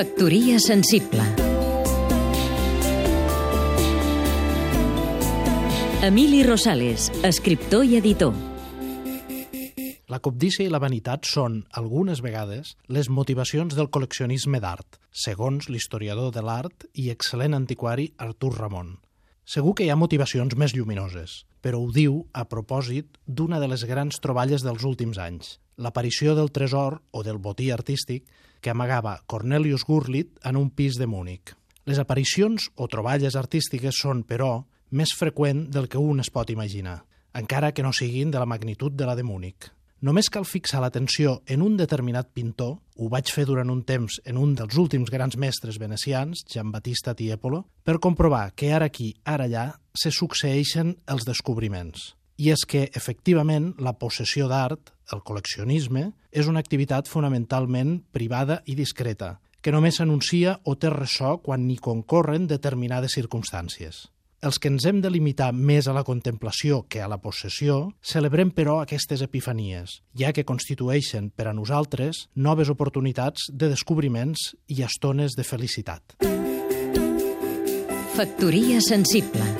Factoria sensible Emili Rosales, escriptor i editor La cobdícia i la vanitat són, algunes vegades, les motivacions del col·leccionisme d'art, segons l'historiador de l'art i excel·lent antiquari Artur Ramon. Segur que hi ha motivacions més lluminoses, però ho diu a propòsit d'una de les grans troballes dels últims anys, l'aparició del tresor o del botí artístic que amagava Cornelius Gurlitt en un pis de Múnich. Les aparicions o troballes artístiques són, però, més freqüent del que un es pot imaginar, encara que no siguin de la magnitud de la de Múnich. Només cal fixar l'atenció en un determinat pintor, ho vaig fer durant un temps en un dels últims grans mestres venecians, Giambattista Tiepolo, per comprovar que ara aquí, ara allà, se succeeixen els descobriments. I és que, efectivament, la possessió d'art, el col·leccionisme, és una activitat fonamentalment privada i discreta, que només s'anuncia o té ressò quan n'hi concorren determinades circumstàncies. Els que ens hem de limitar més a la contemplació que a la possessió, celebrem però aquestes epifanies, ja que constitueixen per a nosaltres noves oportunitats de descobriments i estones de felicitat. Factoria sensible